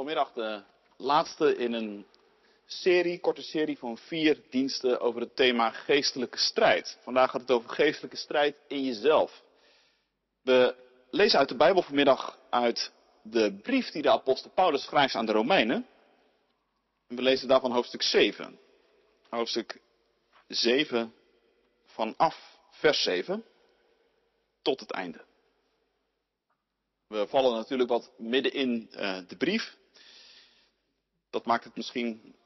Vanmiddag de laatste in een serie, korte serie van vier diensten over het thema geestelijke strijd. Vandaag gaat het over geestelijke strijd in jezelf. We lezen uit de Bijbel vanmiddag uit de brief die de apostel Paulus schrijft aan de Romeinen. En we lezen daarvan hoofdstuk 7. Hoofdstuk 7 vanaf vers 7 tot het einde. We vallen natuurlijk wat midden in uh, de brief. Dat maakt het misschien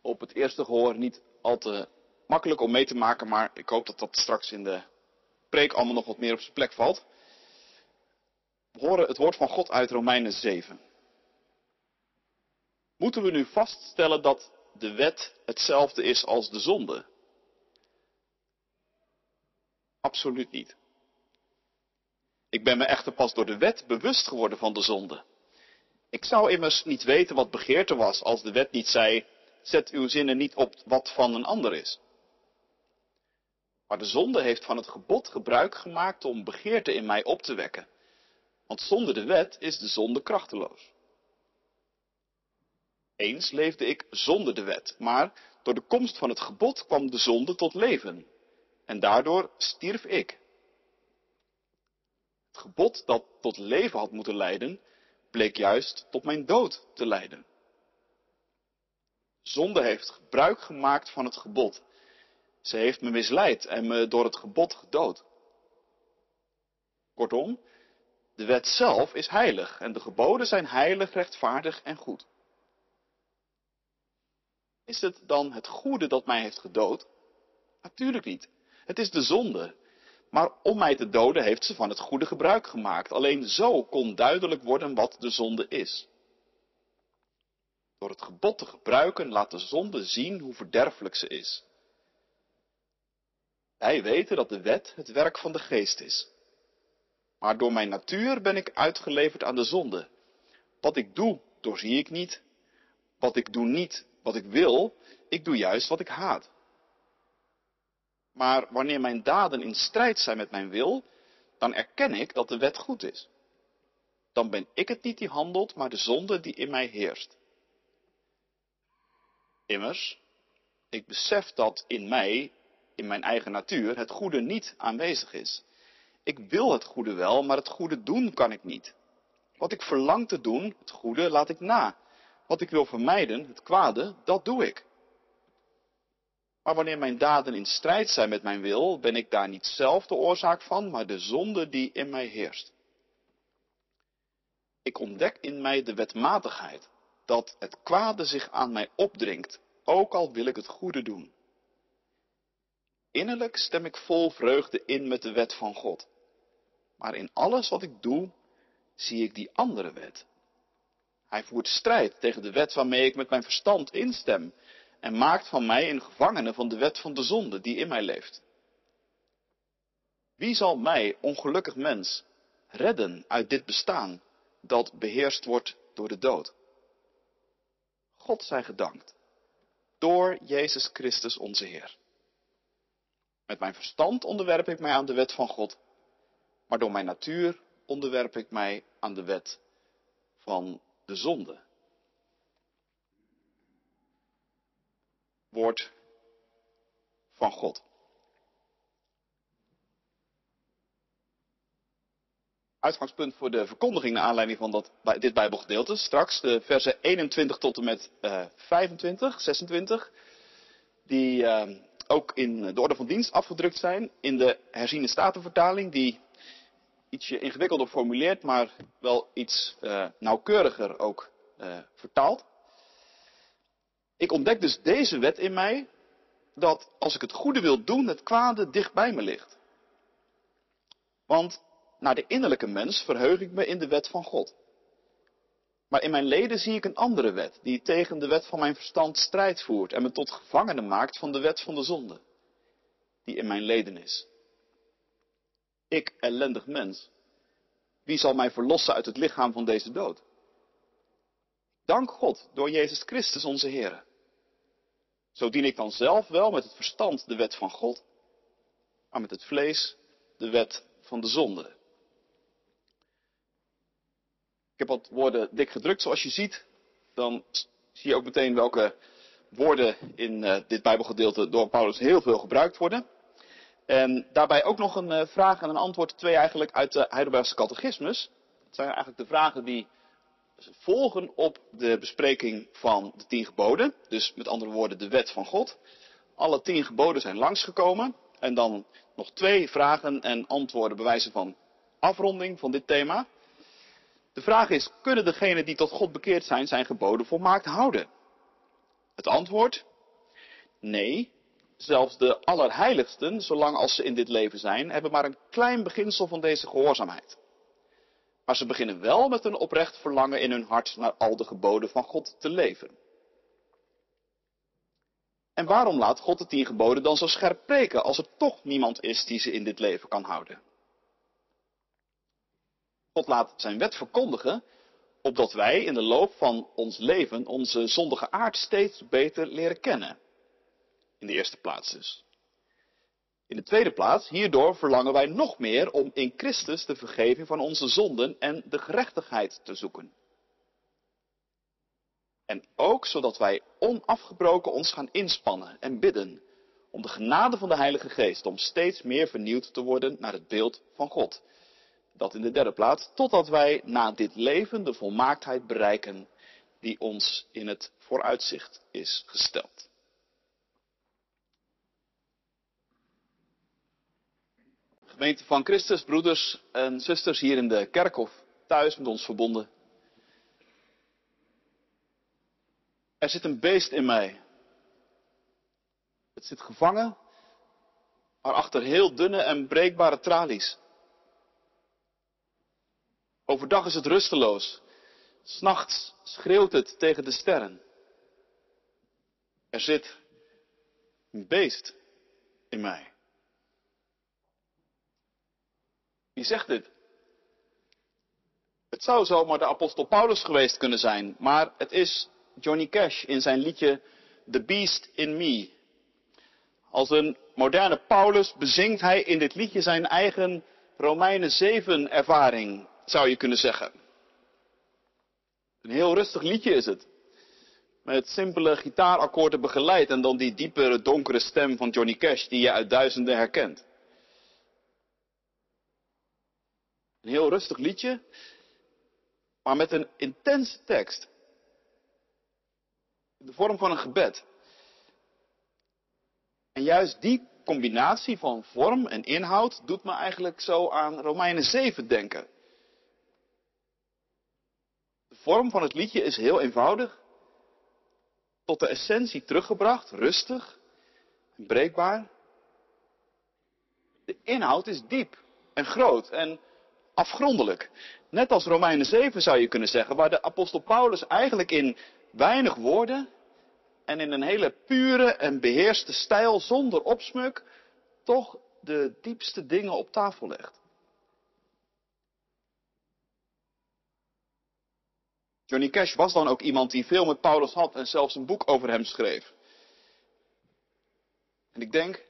op het eerste gehoor niet al te makkelijk om mee te maken, maar ik hoop dat dat straks in de preek allemaal nog wat meer op zijn plek valt. We horen het woord van God uit Romeinen 7. Moeten we nu vaststellen dat de wet hetzelfde is als de zonde? Absoluut niet. Ik ben me echter pas door de wet bewust geworden van de zonde. Ik zou immers niet weten wat begeerte was als de wet niet zei, zet uw zinnen niet op wat van een ander is. Maar de zonde heeft van het gebod gebruik gemaakt om begeerte in mij op te wekken. Want zonder de wet is de zonde krachteloos. Eens leefde ik zonder de wet, maar door de komst van het gebod kwam de zonde tot leven. En daardoor stierf ik. Het gebod dat tot leven had moeten leiden, bleek juist tot mijn dood te leiden. Zonde heeft gebruik gemaakt van het gebod. Ze heeft me misleid en me door het gebod gedood. Kortom, de wet zelf is heilig en de geboden zijn heilig, rechtvaardig en goed. Is het dan het goede dat mij heeft gedood? Natuurlijk niet. Het is de zonde. Maar om mij te doden heeft ze van het goede gebruik gemaakt. Alleen zo kon duidelijk worden wat de zonde is. Door het gebod te gebruiken laat de zonde zien hoe verderfelijk ze is. Wij weten dat de wet het werk van de geest is. Maar door mijn natuur ben ik uitgeleverd aan de zonde. Wat ik doe, doorzie ik niet. Wat ik doe niet, wat ik wil, ik doe juist wat ik haat. Maar wanneer mijn daden in strijd zijn met mijn wil, dan erken ik dat de wet goed is. Dan ben ik het niet die handelt, maar de zonde die in mij heerst. Immers, ik besef dat in mij, in mijn eigen natuur, het goede niet aanwezig is. Ik wil het goede wel, maar het goede doen kan ik niet. Wat ik verlang te doen, het goede, laat ik na. Wat ik wil vermijden, het kwade, dat doe ik. Maar wanneer mijn daden in strijd zijn met mijn wil, ben ik daar niet zelf de oorzaak van, maar de zonde die in mij heerst. Ik ontdek in mij de wetmatigheid, dat het kwade zich aan mij opdringt, ook al wil ik het goede doen. Innerlijk stem ik vol vreugde in met de wet van God. Maar in alles wat ik doe, zie ik die andere wet. Hij voert strijd tegen de wet waarmee ik met mijn verstand instem en maakt van mij een gevangene van de wet van de zonde die in mij leeft. Wie zal mij, ongelukkig mens, redden uit dit bestaan dat beheerst wordt door de dood? God zij gedankt, door Jezus Christus onze Heer. Met mijn verstand onderwerp ik mij aan de wet van God, maar door mijn natuur onderwerp ik mij aan de wet van de zonde. Woord van God. Uitgangspunt voor de verkondiging naar aanleiding van dat, dit Bijbelgedeelte. Straks de versen 21 tot en met uh, 25, 26. Die uh, ook in de orde van dienst afgedrukt zijn. In de herziene statenvertaling. Die ietsje ingewikkelder formuleert, maar wel iets uh, nauwkeuriger ook uh, vertaalt. Ik ontdek dus deze wet in mij, dat als ik het goede wil doen, het kwade dicht bij me ligt. Want naar de innerlijke mens verheug ik me in de wet van God. Maar in mijn leden zie ik een andere wet, die tegen de wet van mijn verstand strijd voert en me tot gevangene maakt van de wet van de zonde, die in mijn leden is. Ik, ellendig mens, wie zal mij verlossen uit het lichaam van deze dood? Dank God door Jezus Christus onze Heer. Zo dien ik dan zelf wel met het verstand de wet van God, maar met het vlees de wet van de zonde. Ik heb wat woorden dik gedrukt, zoals je ziet. dan zie je ook meteen welke woorden in uh, dit Bijbelgedeelte door Paulus heel veel gebruikt worden. En daarbij ook nog een uh, vraag en een antwoord, twee eigenlijk uit de Heidelbergse catechismus. Dat zijn eigenlijk de vragen die volgen op de bespreking van de tien geboden. Dus met andere woorden de wet van God. Alle tien geboden zijn langsgekomen. En dan nog twee vragen en antwoorden bewijzen van afronding van dit thema. De vraag is, kunnen degenen die tot God bekeerd zijn zijn geboden volmaakt houden? Het antwoord? Nee, zelfs de allerheiligsten, zolang als ze in dit leven zijn, hebben maar een klein beginsel van deze gehoorzaamheid. Maar ze beginnen wel met een oprecht verlangen in hun hart naar al de geboden van God te leven. En waarom laat God de tien geboden dan zo scherp preken als er toch niemand is die ze in dit leven kan houden? God laat zijn wet verkondigen, opdat wij in de loop van ons leven onze zondige aard steeds beter leren kennen. In de eerste plaats dus. In de tweede plaats, hierdoor verlangen wij nog meer om in Christus de vergeving van onze zonden en de gerechtigheid te zoeken. En ook zodat wij onafgebroken ons gaan inspannen en bidden om de genade van de Heilige Geest om steeds meer vernieuwd te worden naar het beeld van God. Dat in de derde plaats, totdat wij na dit leven de volmaaktheid bereiken die ons in het vooruitzicht is gesteld. Gemeente van Christus, broeders en zusters hier in de kerk of thuis met ons verbonden. Er zit een beest in mij. Het zit gevangen, maar achter heel dunne en breekbare tralies. Overdag is het rusteloos. S'nachts schreeuwt het tegen de sterren. Er zit een beest in mij. Wie zegt dit? Het zou zomaar de apostel Paulus geweest kunnen zijn, maar het is Johnny Cash in zijn liedje The Beast in Me. Als een moderne Paulus bezingt hij in dit liedje zijn eigen Romeinen 7 ervaring, zou je kunnen zeggen. Een heel rustig liedje is het. Met simpele gitaarakkoorden begeleid en dan die diepere, donkere stem van Johnny Cash die je uit duizenden herkent. Een heel rustig liedje, maar met een intense tekst. In de vorm van een gebed. En juist die combinatie van vorm en inhoud doet me eigenlijk zo aan Romeinen 7 denken. De vorm van het liedje is heel eenvoudig. Tot de essentie teruggebracht, rustig en breekbaar. De inhoud is diep en groot en afgrondelijk. Net als Romeinen 7 zou je kunnen zeggen, waar de apostel Paulus eigenlijk in weinig woorden en in een hele pure en beheerste stijl zonder opsmuk toch de diepste dingen op tafel legt. Johnny Cash was dan ook iemand die veel met Paulus had en zelfs een boek over hem schreef. En ik denk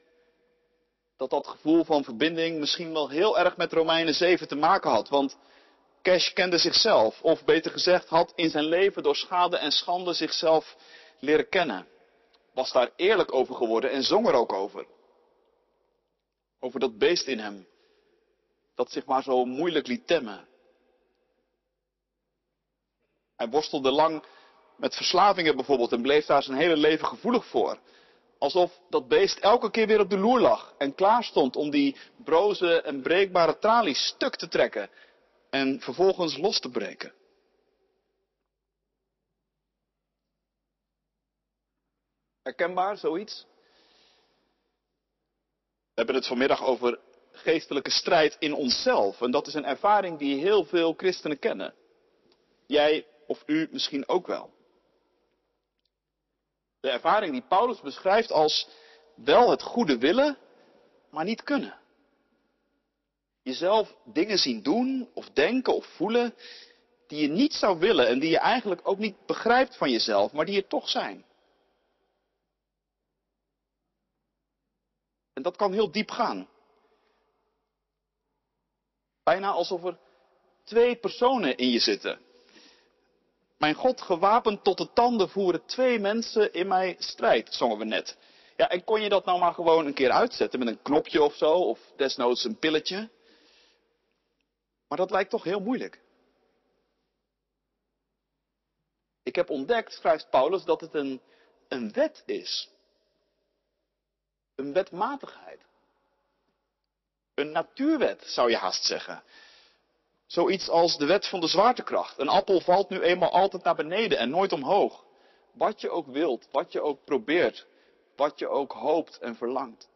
dat dat gevoel van verbinding misschien wel heel erg met Romeinen 7 te maken had. Want Cash kende zichzelf, of beter gezegd, had in zijn leven door schade en schande zichzelf leren kennen. Was daar eerlijk over geworden en zong er ook over. Over dat beest in hem, dat zich maar zo moeilijk liet temmen. Hij worstelde lang met verslavingen bijvoorbeeld en bleef daar zijn hele leven gevoelig voor. Alsof dat beest elke keer weer op de loer lag en klaar stond om die broze en breekbare tralies stuk te trekken en vervolgens los te breken. Herkenbaar, zoiets? We hebben het vanmiddag over geestelijke strijd in onszelf. En dat is een ervaring die heel veel christenen kennen. Jij of u misschien ook wel. De ervaring die Paulus beschrijft als wel het goede willen, maar niet kunnen. Jezelf dingen zien doen of denken of voelen die je niet zou willen en die je eigenlijk ook niet begrijpt van jezelf, maar die er toch zijn. En dat kan heel diep gaan. Bijna alsof er twee personen in je zitten. Mijn God gewapend tot de tanden voeren twee mensen in mij strijd, zongen we net. Ja, en kon je dat nou maar gewoon een keer uitzetten met een knopje of zo, of desnoods een pilletje? Maar dat lijkt toch heel moeilijk. Ik heb ontdekt, schrijft Paulus, dat het een, een wet is. Een wetmatigheid. Een natuurwet, zou je haast zeggen. Zoiets als de wet van de zwaartekracht. Een appel valt nu eenmaal altijd naar beneden en nooit omhoog. Wat je ook wilt, wat je ook probeert, wat je ook hoopt en verlangt.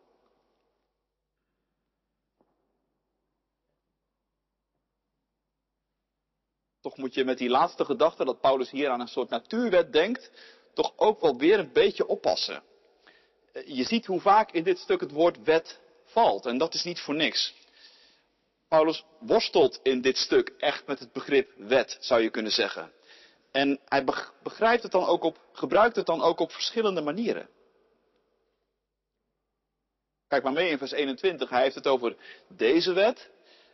Toch moet je met die laatste gedachte dat Paulus hier aan een soort natuurwet denkt, toch ook wel weer een beetje oppassen. Je ziet hoe vaak in dit stuk het woord wet valt en dat is niet voor niks. Paulus worstelt in dit stuk echt met het begrip wet, zou je kunnen zeggen. En hij begrijpt het dan ook op, gebruikt het dan ook op verschillende manieren. Kijk maar mee in vers 21. Hij heeft het over deze wet.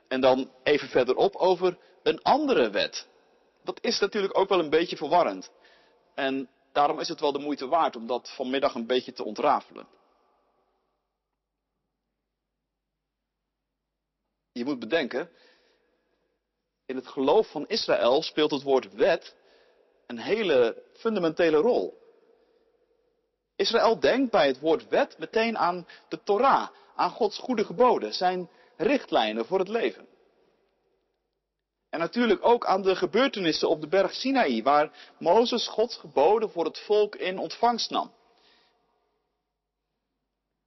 En dan even verderop over een andere wet. Dat is natuurlijk ook wel een beetje verwarrend. En daarom is het wel de moeite waard om dat vanmiddag een beetje te ontrafelen. Je moet bedenken, in het geloof van Israël speelt het woord wet een hele fundamentele rol. Israël denkt bij het woord wet meteen aan de Torah, aan Gods goede geboden, zijn richtlijnen voor het leven. En natuurlijk ook aan de gebeurtenissen op de berg Sinaï, waar Mozes Gods geboden voor het volk in ontvangst nam.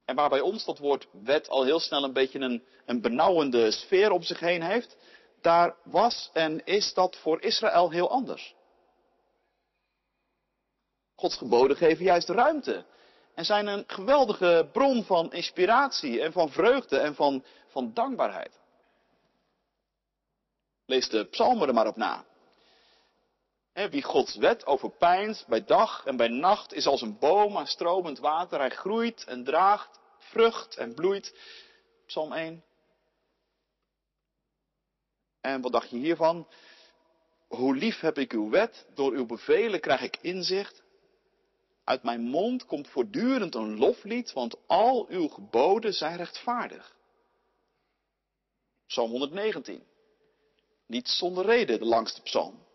En waar bij ons dat woord wet al heel snel een beetje een, een benauwende sfeer om zich heen heeft, daar was en is dat voor Israël heel anders. Gods geboden geven juist ruimte. En zijn een geweldige bron van inspiratie en van vreugde en van, van dankbaarheid. Lees de psalmen er maar op na. Wie Gods wet overpijnt bij dag en bij nacht is als een boom aan stromend water. Hij groeit en draagt vrucht en bloeit. Psalm 1. En wat dacht je hiervan? Hoe lief heb ik uw wet, door uw bevelen krijg ik inzicht. Uit mijn mond komt voortdurend een loflied, want al uw geboden zijn rechtvaardig. Psalm 119. Niet zonder reden de langste psalm.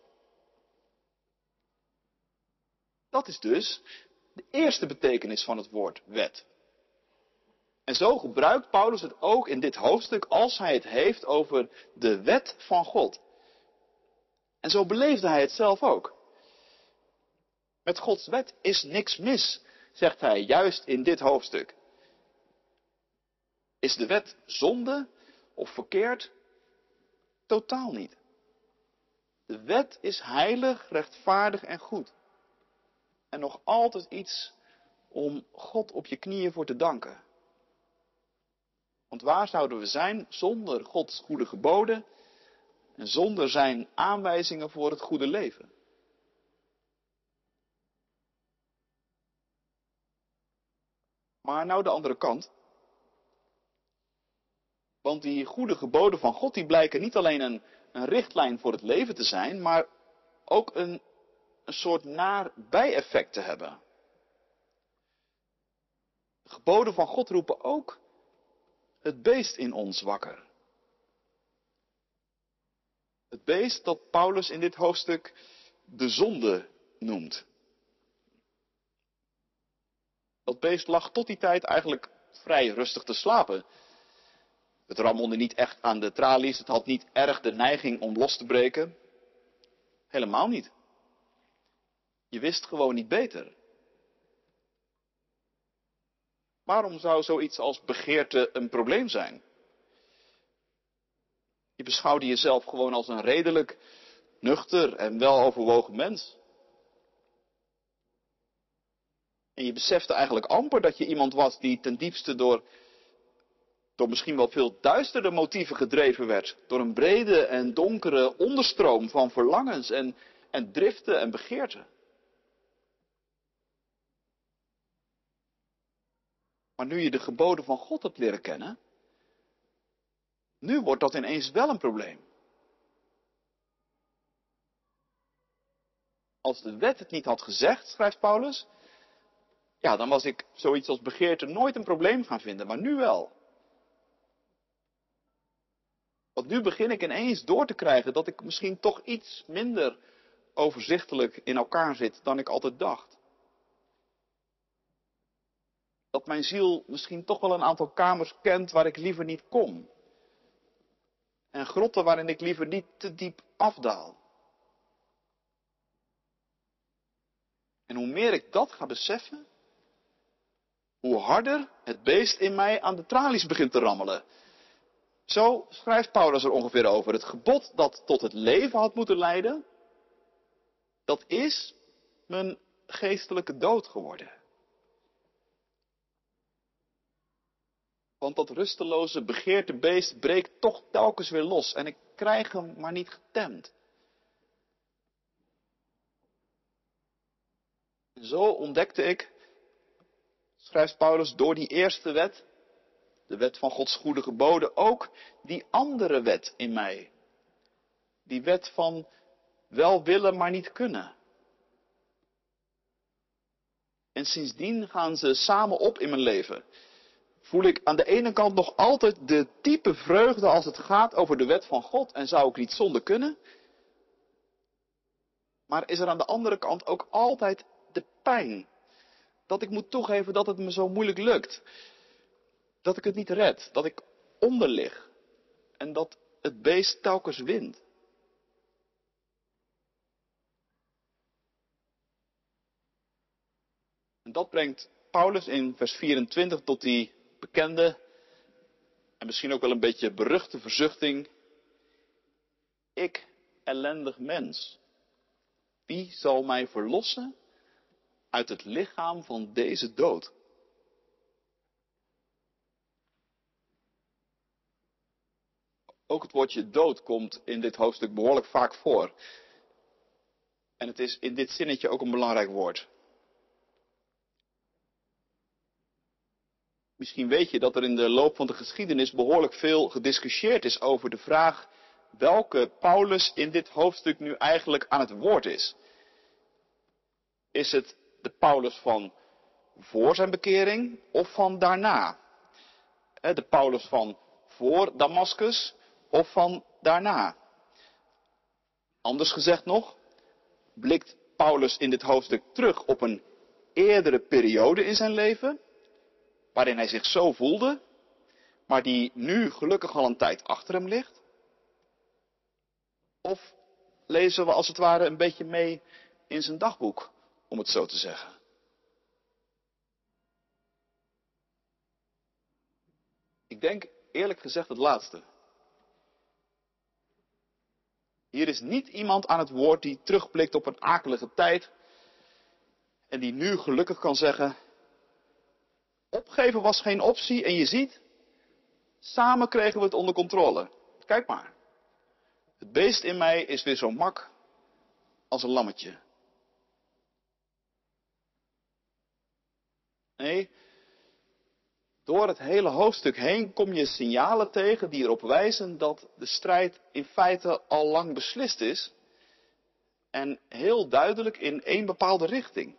Dat is dus de eerste betekenis van het woord wet. En zo gebruikt Paulus het ook in dit hoofdstuk als hij het heeft over de wet van God. En zo beleefde hij het zelf ook. Met Gods wet is niks mis, zegt hij juist in dit hoofdstuk. Is de wet zonde of verkeerd? Totaal niet. De wet is heilig, rechtvaardig en goed. En nog altijd iets om God op je knieën voor te danken. Want waar zouden we zijn zonder Gods goede geboden en zonder zijn aanwijzingen voor het goede leven? Maar nou de andere kant. Want die goede geboden van God, die blijken niet alleen een, een richtlijn voor het leven te zijn, maar ook een, een soort naar bijeffect te hebben. De geboden van God roepen ook het beest in ons wakker. Het beest dat Paulus in dit hoofdstuk de zonde noemt. Dat beest lag tot die tijd eigenlijk vrij rustig te slapen. Het rammelde niet echt aan de tralies, het had niet erg de neiging om los te breken. Helemaal niet. Je wist gewoon niet beter. Waarom zou zoiets als begeerte een probleem zijn? Je beschouwde jezelf gewoon als een redelijk, nuchter en weloverwogen mens. En je besefte eigenlijk amper dat je iemand was die ten diepste door, door misschien wel veel duistere motieven gedreven werd. Door een brede en donkere onderstroom van verlangens en, en driften en begeerten. Maar nu je de geboden van God hebt leren kennen, nu wordt dat ineens wel een probleem. Als de wet het niet had gezegd, schrijft Paulus, ja, dan was ik zoiets als begeerte nooit een probleem gaan vinden, maar nu wel. Want nu begin ik ineens door te krijgen dat ik misschien toch iets minder overzichtelijk in elkaar zit dan ik altijd dacht. Dat mijn ziel misschien toch wel een aantal kamers kent waar ik liever niet kom. En grotten waarin ik liever niet te diep afdaal. En hoe meer ik dat ga beseffen, hoe harder het beest in mij aan de tralies begint te rammelen. Zo schrijft Paulus er ongeveer over. Het gebod dat tot het leven had moeten leiden, dat is mijn geestelijke dood geworden. Want dat rusteloze begeerte beest breekt toch telkens weer los en ik krijg hem maar niet getemd. Zo ontdekte ik, schrijft Paulus, door die eerste wet, de wet van Gods goede geboden, ook die andere wet in mij. Die wet van wel willen, maar niet kunnen. En sindsdien gaan ze samen op in mijn leven. Voel ik aan de ene kant nog altijd de diepe vreugde als het gaat over de wet van God en zou ik niet zonder kunnen. Maar is er aan de andere kant ook altijd de pijn. Dat ik moet toegeven dat het me zo moeilijk lukt. Dat ik het niet red. Dat ik onderlig. En dat het beest telkens wint. En dat brengt Paulus in vers 24 tot die bekende en misschien ook wel een beetje beruchte verzuchting. Ik, ellendig mens, wie zal mij verlossen uit het lichaam van deze dood? Ook het woordje dood komt in dit hoofdstuk behoorlijk vaak voor. En het is in dit zinnetje ook een belangrijk woord. Misschien weet je dat er in de loop van de geschiedenis behoorlijk veel gediscussieerd is over de vraag welke Paulus in dit hoofdstuk nu eigenlijk aan het woord is. Is het de Paulus van voor zijn bekering of van daarna? De Paulus van voor Damascus of van daarna? Anders gezegd nog, blikt Paulus in dit hoofdstuk terug op een eerdere periode in zijn leven, waarin hij zich zo voelde, maar die nu gelukkig al een tijd achter hem ligt? Of lezen we als het ware een beetje mee in zijn dagboek, om het zo te zeggen? Ik denk eerlijk gezegd het laatste. Hier is niet iemand aan het woord die terugblikt op een akelige tijd en die nu gelukkig kan zeggen, Opgeven was geen optie en je ziet, samen kregen we het onder controle. Kijk maar. Het beest in mij is weer zo mak als een lammetje. Nee, door het hele hoofdstuk heen kom je signalen tegen die erop wijzen dat de strijd in feite al lang beslist is en heel duidelijk in één bepaalde richting.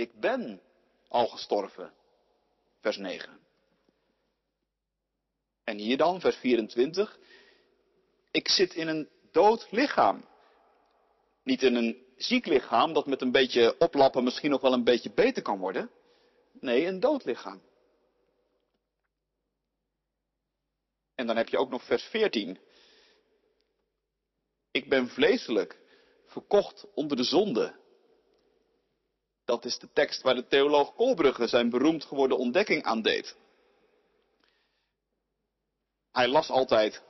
Ik ben al gestorven. Vers 9. En hier dan, vers 24. Ik zit in een dood lichaam. Niet in een ziek lichaam dat met een beetje oplappen misschien nog wel een beetje beter kan worden. Nee, een dood lichaam. En dan heb je ook nog vers 14. Ik ben vleeselijk, verkocht onder de zonde. Dat is de tekst waar de theoloog Kolbrugge zijn beroemd geworden ontdekking aan deed. Hij las altijd,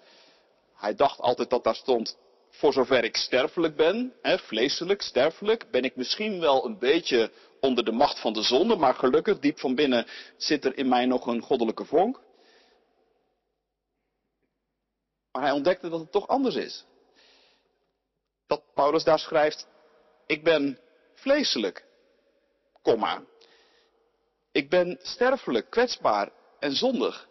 hij dacht altijd dat daar stond, voor zover ik sterfelijk ben, hè, vleeselijk, sterfelijk, ben ik misschien wel een beetje onder de macht van de zonde, maar gelukkig, diep van binnen, zit er in mij nog een goddelijke vonk. Maar hij ontdekte dat het toch anders is. Dat Paulus daar schrijft, ik ben vleeselijk komma. Ik ben sterfelijk, kwetsbaar en zondig.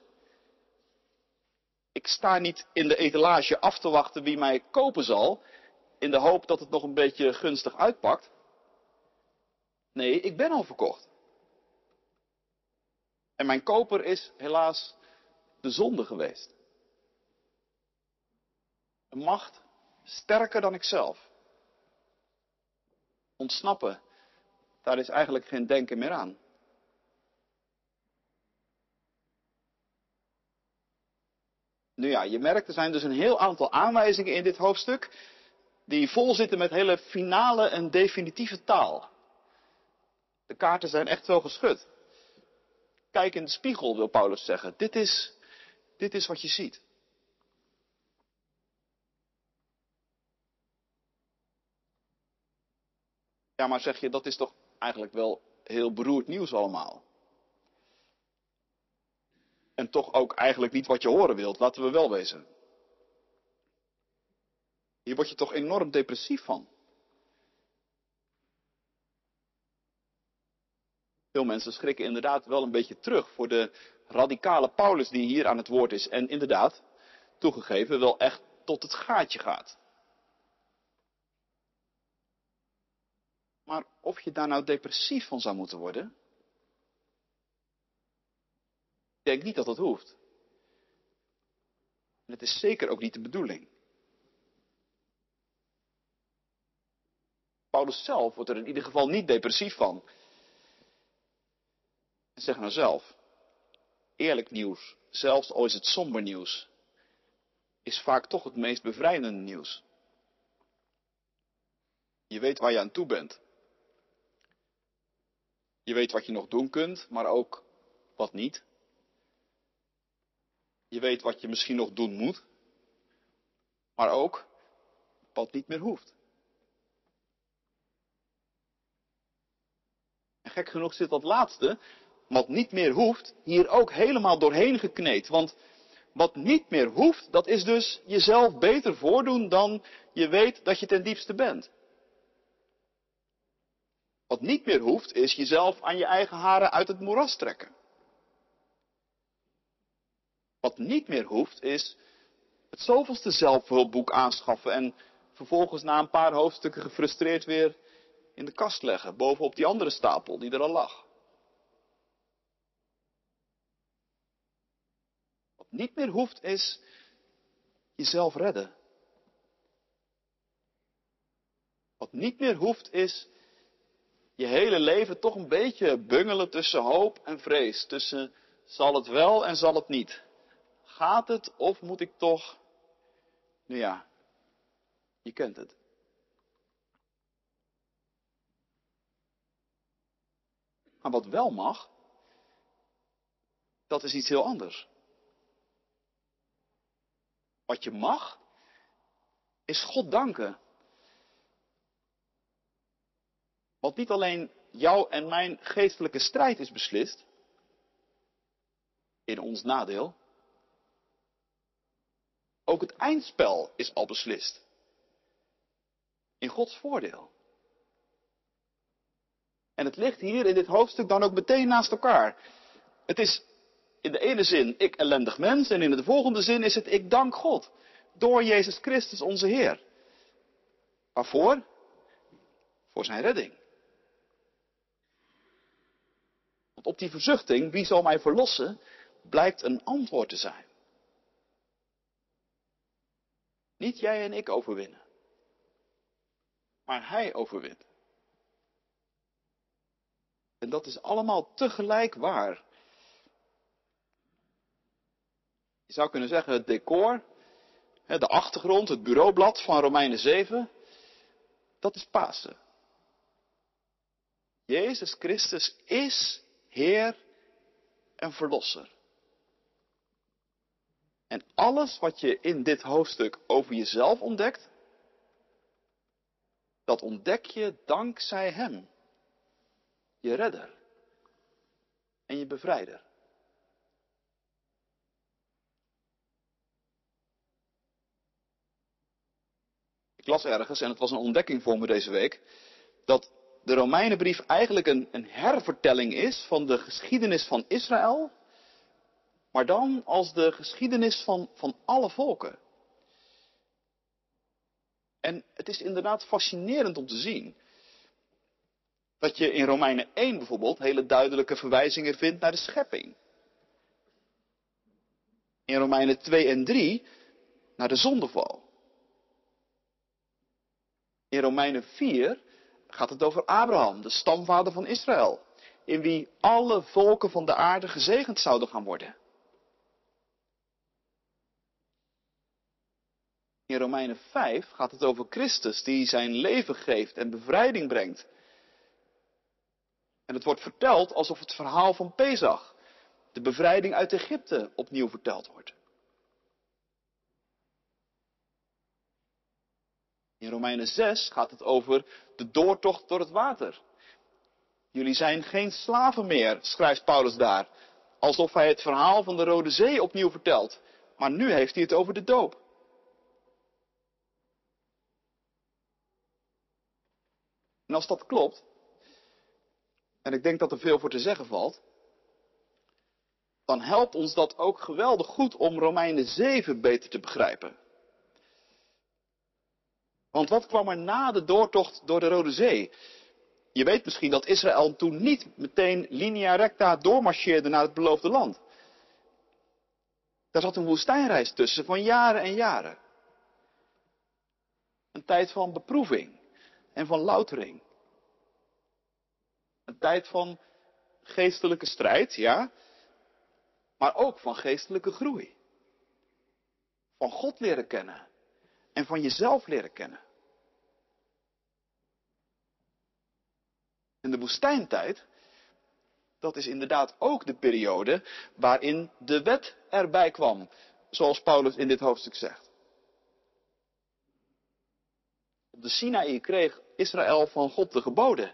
Ik sta niet in de etalage af te wachten wie mij kopen zal, in de hoop dat het nog een beetje gunstig uitpakt. Nee, ik ben al verkocht. En mijn koper is helaas de zonde geweest. Een macht sterker dan ikzelf. Ontsnappen, daar is eigenlijk geen denken meer aan. Nu ja, je merkt, er zijn dus een heel aantal aanwijzingen in dit hoofdstuk die vol zitten met hele finale en definitieve taal. De kaarten zijn echt wel geschud. Kijk in de spiegel, wil Paulus zeggen. Dit is, dit is wat je ziet. Ja, maar zeg je, dat is toch eigenlijk wel heel beroerd nieuws allemaal. En toch ook eigenlijk niet wat je horen wilt, laten we wel wezen. Hier word je toch enorm depressief van. Veel mensen schrikken inderdaad wel een beetje terug voor de radicale Paulus die hier aan het woord is. En inderdaad, toegegeven, wel echt tot het gaatje gaat. Maar of je daar nou depressief van zou moeten worden? Ik denk niet dat dat hoeft. En het is zeker ook niet de bedoeling. Paulus zelf wordt er in ieder geval niet depressief van. En zeg nou zelf, eerlijk nieuws, zelfs al is het somber nieuws, is vaak toch het meest bevrijdende nieuws. Je weet waar je aan toe bent. Je weet wat je nog doen kunt, maar ook wat niet. Je weet wat je misschien nog doen moet, maar ook wat niet meer hoeft. En gek genoeg zit dat laatste, wat niet meer hoeft, hier ook helemaal doorheen gekneed. Want wat niet meer hoeft, dat is dus jezelf beter voordoen dan je weet dat je ten diepste bent. Wat niet meer hoeft, is jezelf aan je eigen haren uit het moeras trekken. Wat niet meer hoeft, is het zoveelste zelfhulpboek aanschaffen en vervolgens na een paar hoofdstukken gefrustreerd weer in de kast leggen, bovenop die andere stapel die er al lag. Wat niet meer hoeft, is jezelf redden. Wat niet meer hoeft, is je hele leven toch een beetje bungelen tussen hoop en vrees. Tussen zal het wel en zal het niet. Gaat het of moet ik toch? Nu ja, je kent het. Maar wat wel mag, dat is iets heel anders. Wat je mag, is God danken Want niet alleen jouw en mijn geestelijke strijd is beslist, in ons nadeel, ook het eindspel is al beslist. In Gods voordeel. En het ligt hier in dit hoofdstuk dan ook meteen naast elkaar. Het is in de ene zin ik ellendig mens en in de volgende zin is het ik dank God. Door Jezus Christus onze Heer. Waarvoor? Voor zijn redding. Want op die verzuchting, wie zal mij verlossen, blijkt een antwoord te zijn. Niet jij en ik overwinnen, maar Hij overwint. En dat is allemaal tegelijk waar. Je zou kunnen zeggen, het decor, de achtergrond, het bureaublad van Romeinen 7, dat is Pasen. Jezus Christus is Heer en Verlosser. En alles wat je in dit hoofdstuk over jezelf ontdekt, dat ontdek je dankzij Hem, je redder en je bevrijder. Ik las ergens, en het was een ontdekking voor me deze week, dat de Romeinenbrief eigenlijk een, een hervertelling is van de geschiedenis van Israël Maar dan als de geschiedenis van, van alle volken. En het is inderdaad fascinerend om te zien dat je in Romeinen 1 bijvoorbeeld hele duidelijke verwijzingen vindt naar de schepping. In Romeinen 2 en 3 naar de zondeval. In Romeinen 4 gaat het over Abraham, de stamvader van Israël, in wie alle volken van de aarde gezegend zouden gaan worden. In Romeinen 5 gaat het over Christus die zijn leven geeft en bevrijding brengt. En het wordt verteld alsof het verhaal van Pesach, de bevrijding uit Egypte, opnieuw verteld wordt. In Romeinen 6 gaat het over de doortocht door het water. Jullie zijn geen slaven meer, schrijft Paulus daar. Alsof hij het verhaal van de Rode Zee opnieuw vertelt. Maar nu heeft hij het over de doop. En als dat klopt, en ik denk dat er veel voor te zeggen valt, dan helpt ons dat ook geweldig goed om Romeinen 7 beter te begrijpen. Want wat kwam er na de doortocht door de Rode Zee? Je weet misschien dat Israël toen niet meteen linea recta doormarcheerde naar het beloofde land. Daar zat een woestijnreis tussen van jaren en jaren. Een tijd van beproeving en van loutering. Een tijd van geestelijke strijd, ja, maar ook van geestelijke groei. Van God leren kennen en van jezelf leren kennen. En de woestijntijd, dat is inderdaad ook de periode waarin de wet erbij kwam, zoals Paulus in dit hoofdstuk zegt. Op de Sinaï kreeg Israël van God de geboden.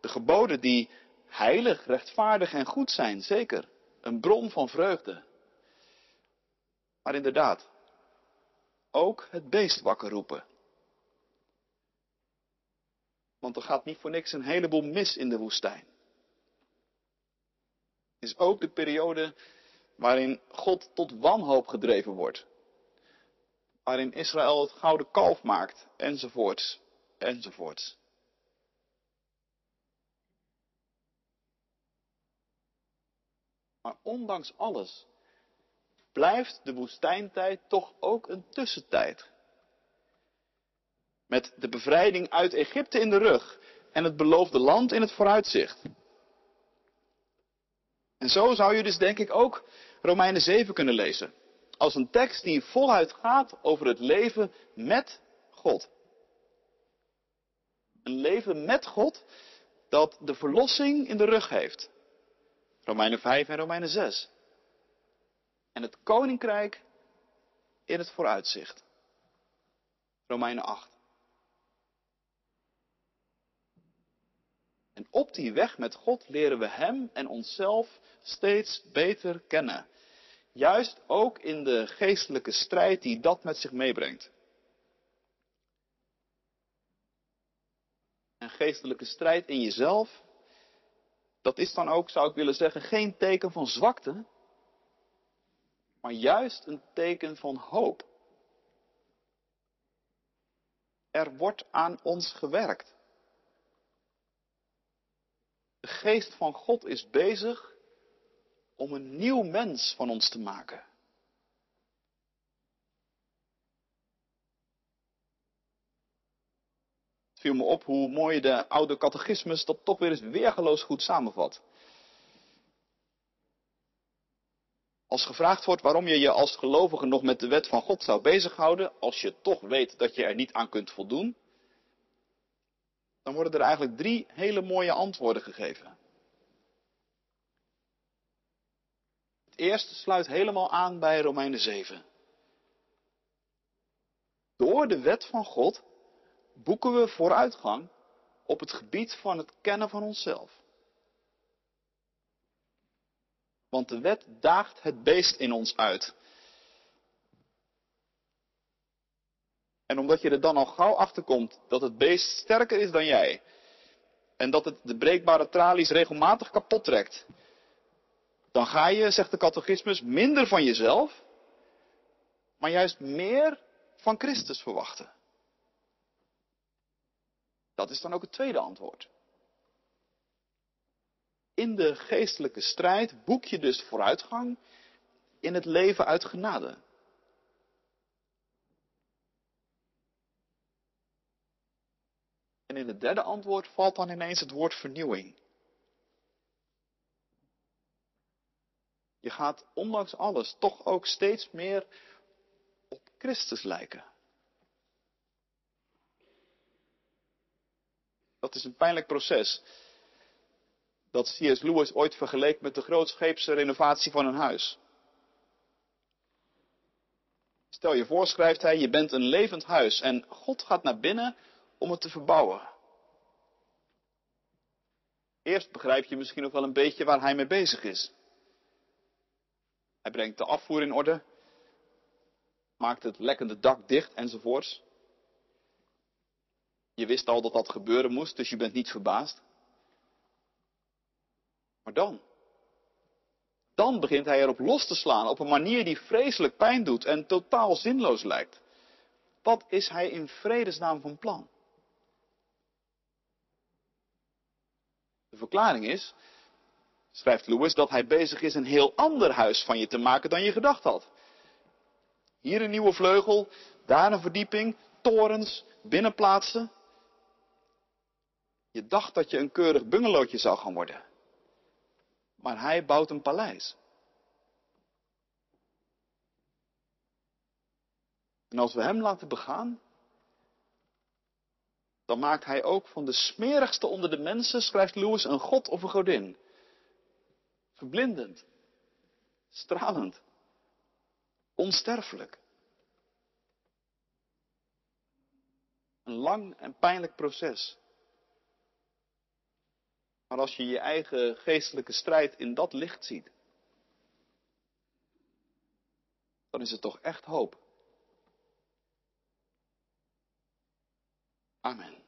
De geboden die heilig, rechtvaardig en goed zijn, zeker. Een bron van vreugde. Maar inderdaad, ook het beest wakker roepen. Want er gaat niet voor niks een heleboel mis in de woestijn. Het is ook de periode waarin God tot wanhoop gedreven wordt. Waarin Israël het gouden kalf maakt, enzovoorts, enzovoorts. Maar ondanks alles blijft de woestijntijd toch ook een tussentijd. Met de bevrijding uit Egypte in de rug en het beloofde land in het vooruitzicht. En zo zou je dus denk ik ook Romeinen 7 kunnen lezen. Als een tekst die voluit gaat over het leven met God. Een leven met God dat de verlossing in de rug heeft. Romeinen 5 en Romeinen 6. En het koninkrijk in het vooruitzicht. Romeinen 8. Op die weg met God leren we Hem en onszelf steeds beter kennen. Juist ook in de geestelijke strijd die dat met zich meebrengt. Een geestelijke strijd in jezelf, dat is dan ook, zou ik willen zeggen, geen teken van zwakte, maar juist een teken van hoop. Er wordt aan ons gewerkt. De geest van God is bezig om een nieuw mens van ons te maken. Het viel me op hoe mooi de oude catechismus dat toch weer eens weergeloos goed samenvat. Als gevraagd wordt waarom je je als gelovige nog met de wet van God zou bezighouden, als je toch weet dat je er niet aan kunt voldoen, dan worden er eigenlijk drie hele mooie antwoorden gegeven. Het eerste sluit helemaal aan bij Romeinen 7. Door de wet van God boeken we vooruitgang op het gebied van het kennen van onszelf. Want de wet daagt het beest in ons uit. En omdat je er dan al gauw achter komt dat het beest sterker is dan jij. En dat het de breekbare tralies regelmatig kapot trekt. dan ga je, zegt de catechismus, minder van jezelf, maar juist meer van Christus verwachten. Dat is dan ook het tweede antwoord. In de geestelijke strijd boek je dus vooruitgang in het leven uit genade. En in het derde antwoord valt dan ineens het woord vernieuwing. Je gaat ondanks alles toch ook steeds meer op Christus lijken. Dat is een pijnlijk proces. Dat C.S. Lewis ooit vergeleek met de grootscheepse renovatie van een huis. Stel je voor, schrijft hij, je bent een levend huis en God gaat naar binnen om het te verbouwen. Eerst begrijp je misschien nog wel een beetje waar hij mee bezig is. Hij brengt de afvoer in orde, maakt het lekkende dak dicht enzovoorts. Je wist al dat dat gebeuren moest, dus je bent niet verbaasd. Maar dan, dan begint hij erop los te slaan op een manier die vreselijk pijn doet en totaal zinloos lijkt. Wat is hij in vredesnaam van plan? De verklaring is, schrijft Lewis, dat hij bezig is een heel ander huis van je te maken dan je gedacht had. Hier een nieuwe vleugel, daar een verdieping, torens, binnenplaatsen. Je dacht dat je een keurig bungalowtje zou gaan worden. Maar hij bouwt een paleis. En als we hem laten begaan, dan maakt hij ook van de smerigste onder de mensen, schrijft Lewis, een god of een godin. Verblindend, stralend, onsterfelijk. Een lang en pijnlijk proces. Maar als je je eigen geestelijke strijd in dat licht ziet, dan is het toch echt hoop. Amen.